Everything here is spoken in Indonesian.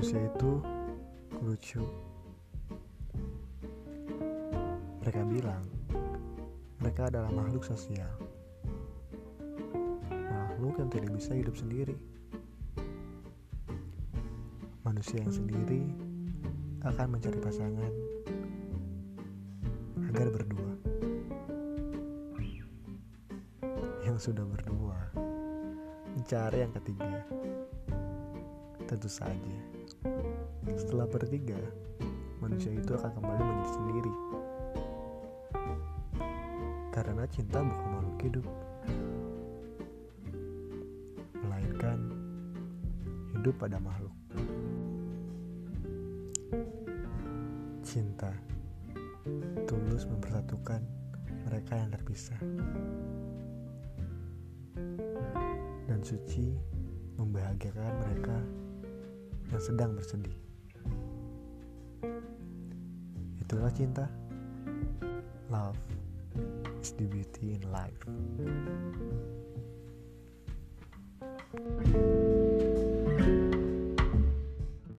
manusia itu lucu. Mereka bilang mereka adalah makhluk sosial. Makhluk yang tidak bisa hidup sendiri. Manusia yang sendiri akan mencari pasangan agar berdua. Yang sudah berdua mencari yang ketiga. Tentu saja setelah bertiga, manusia itu akan kembali menjadi sendiri. Karena cinta bukan makhluk hidup, melainkan hidup pada makhluk. Cinta tulus mempersatukan mereka yang terpisah, dan suci membahagiakan mereka yang sedang bersedih. Itulah cinta. Love is the beauty in life.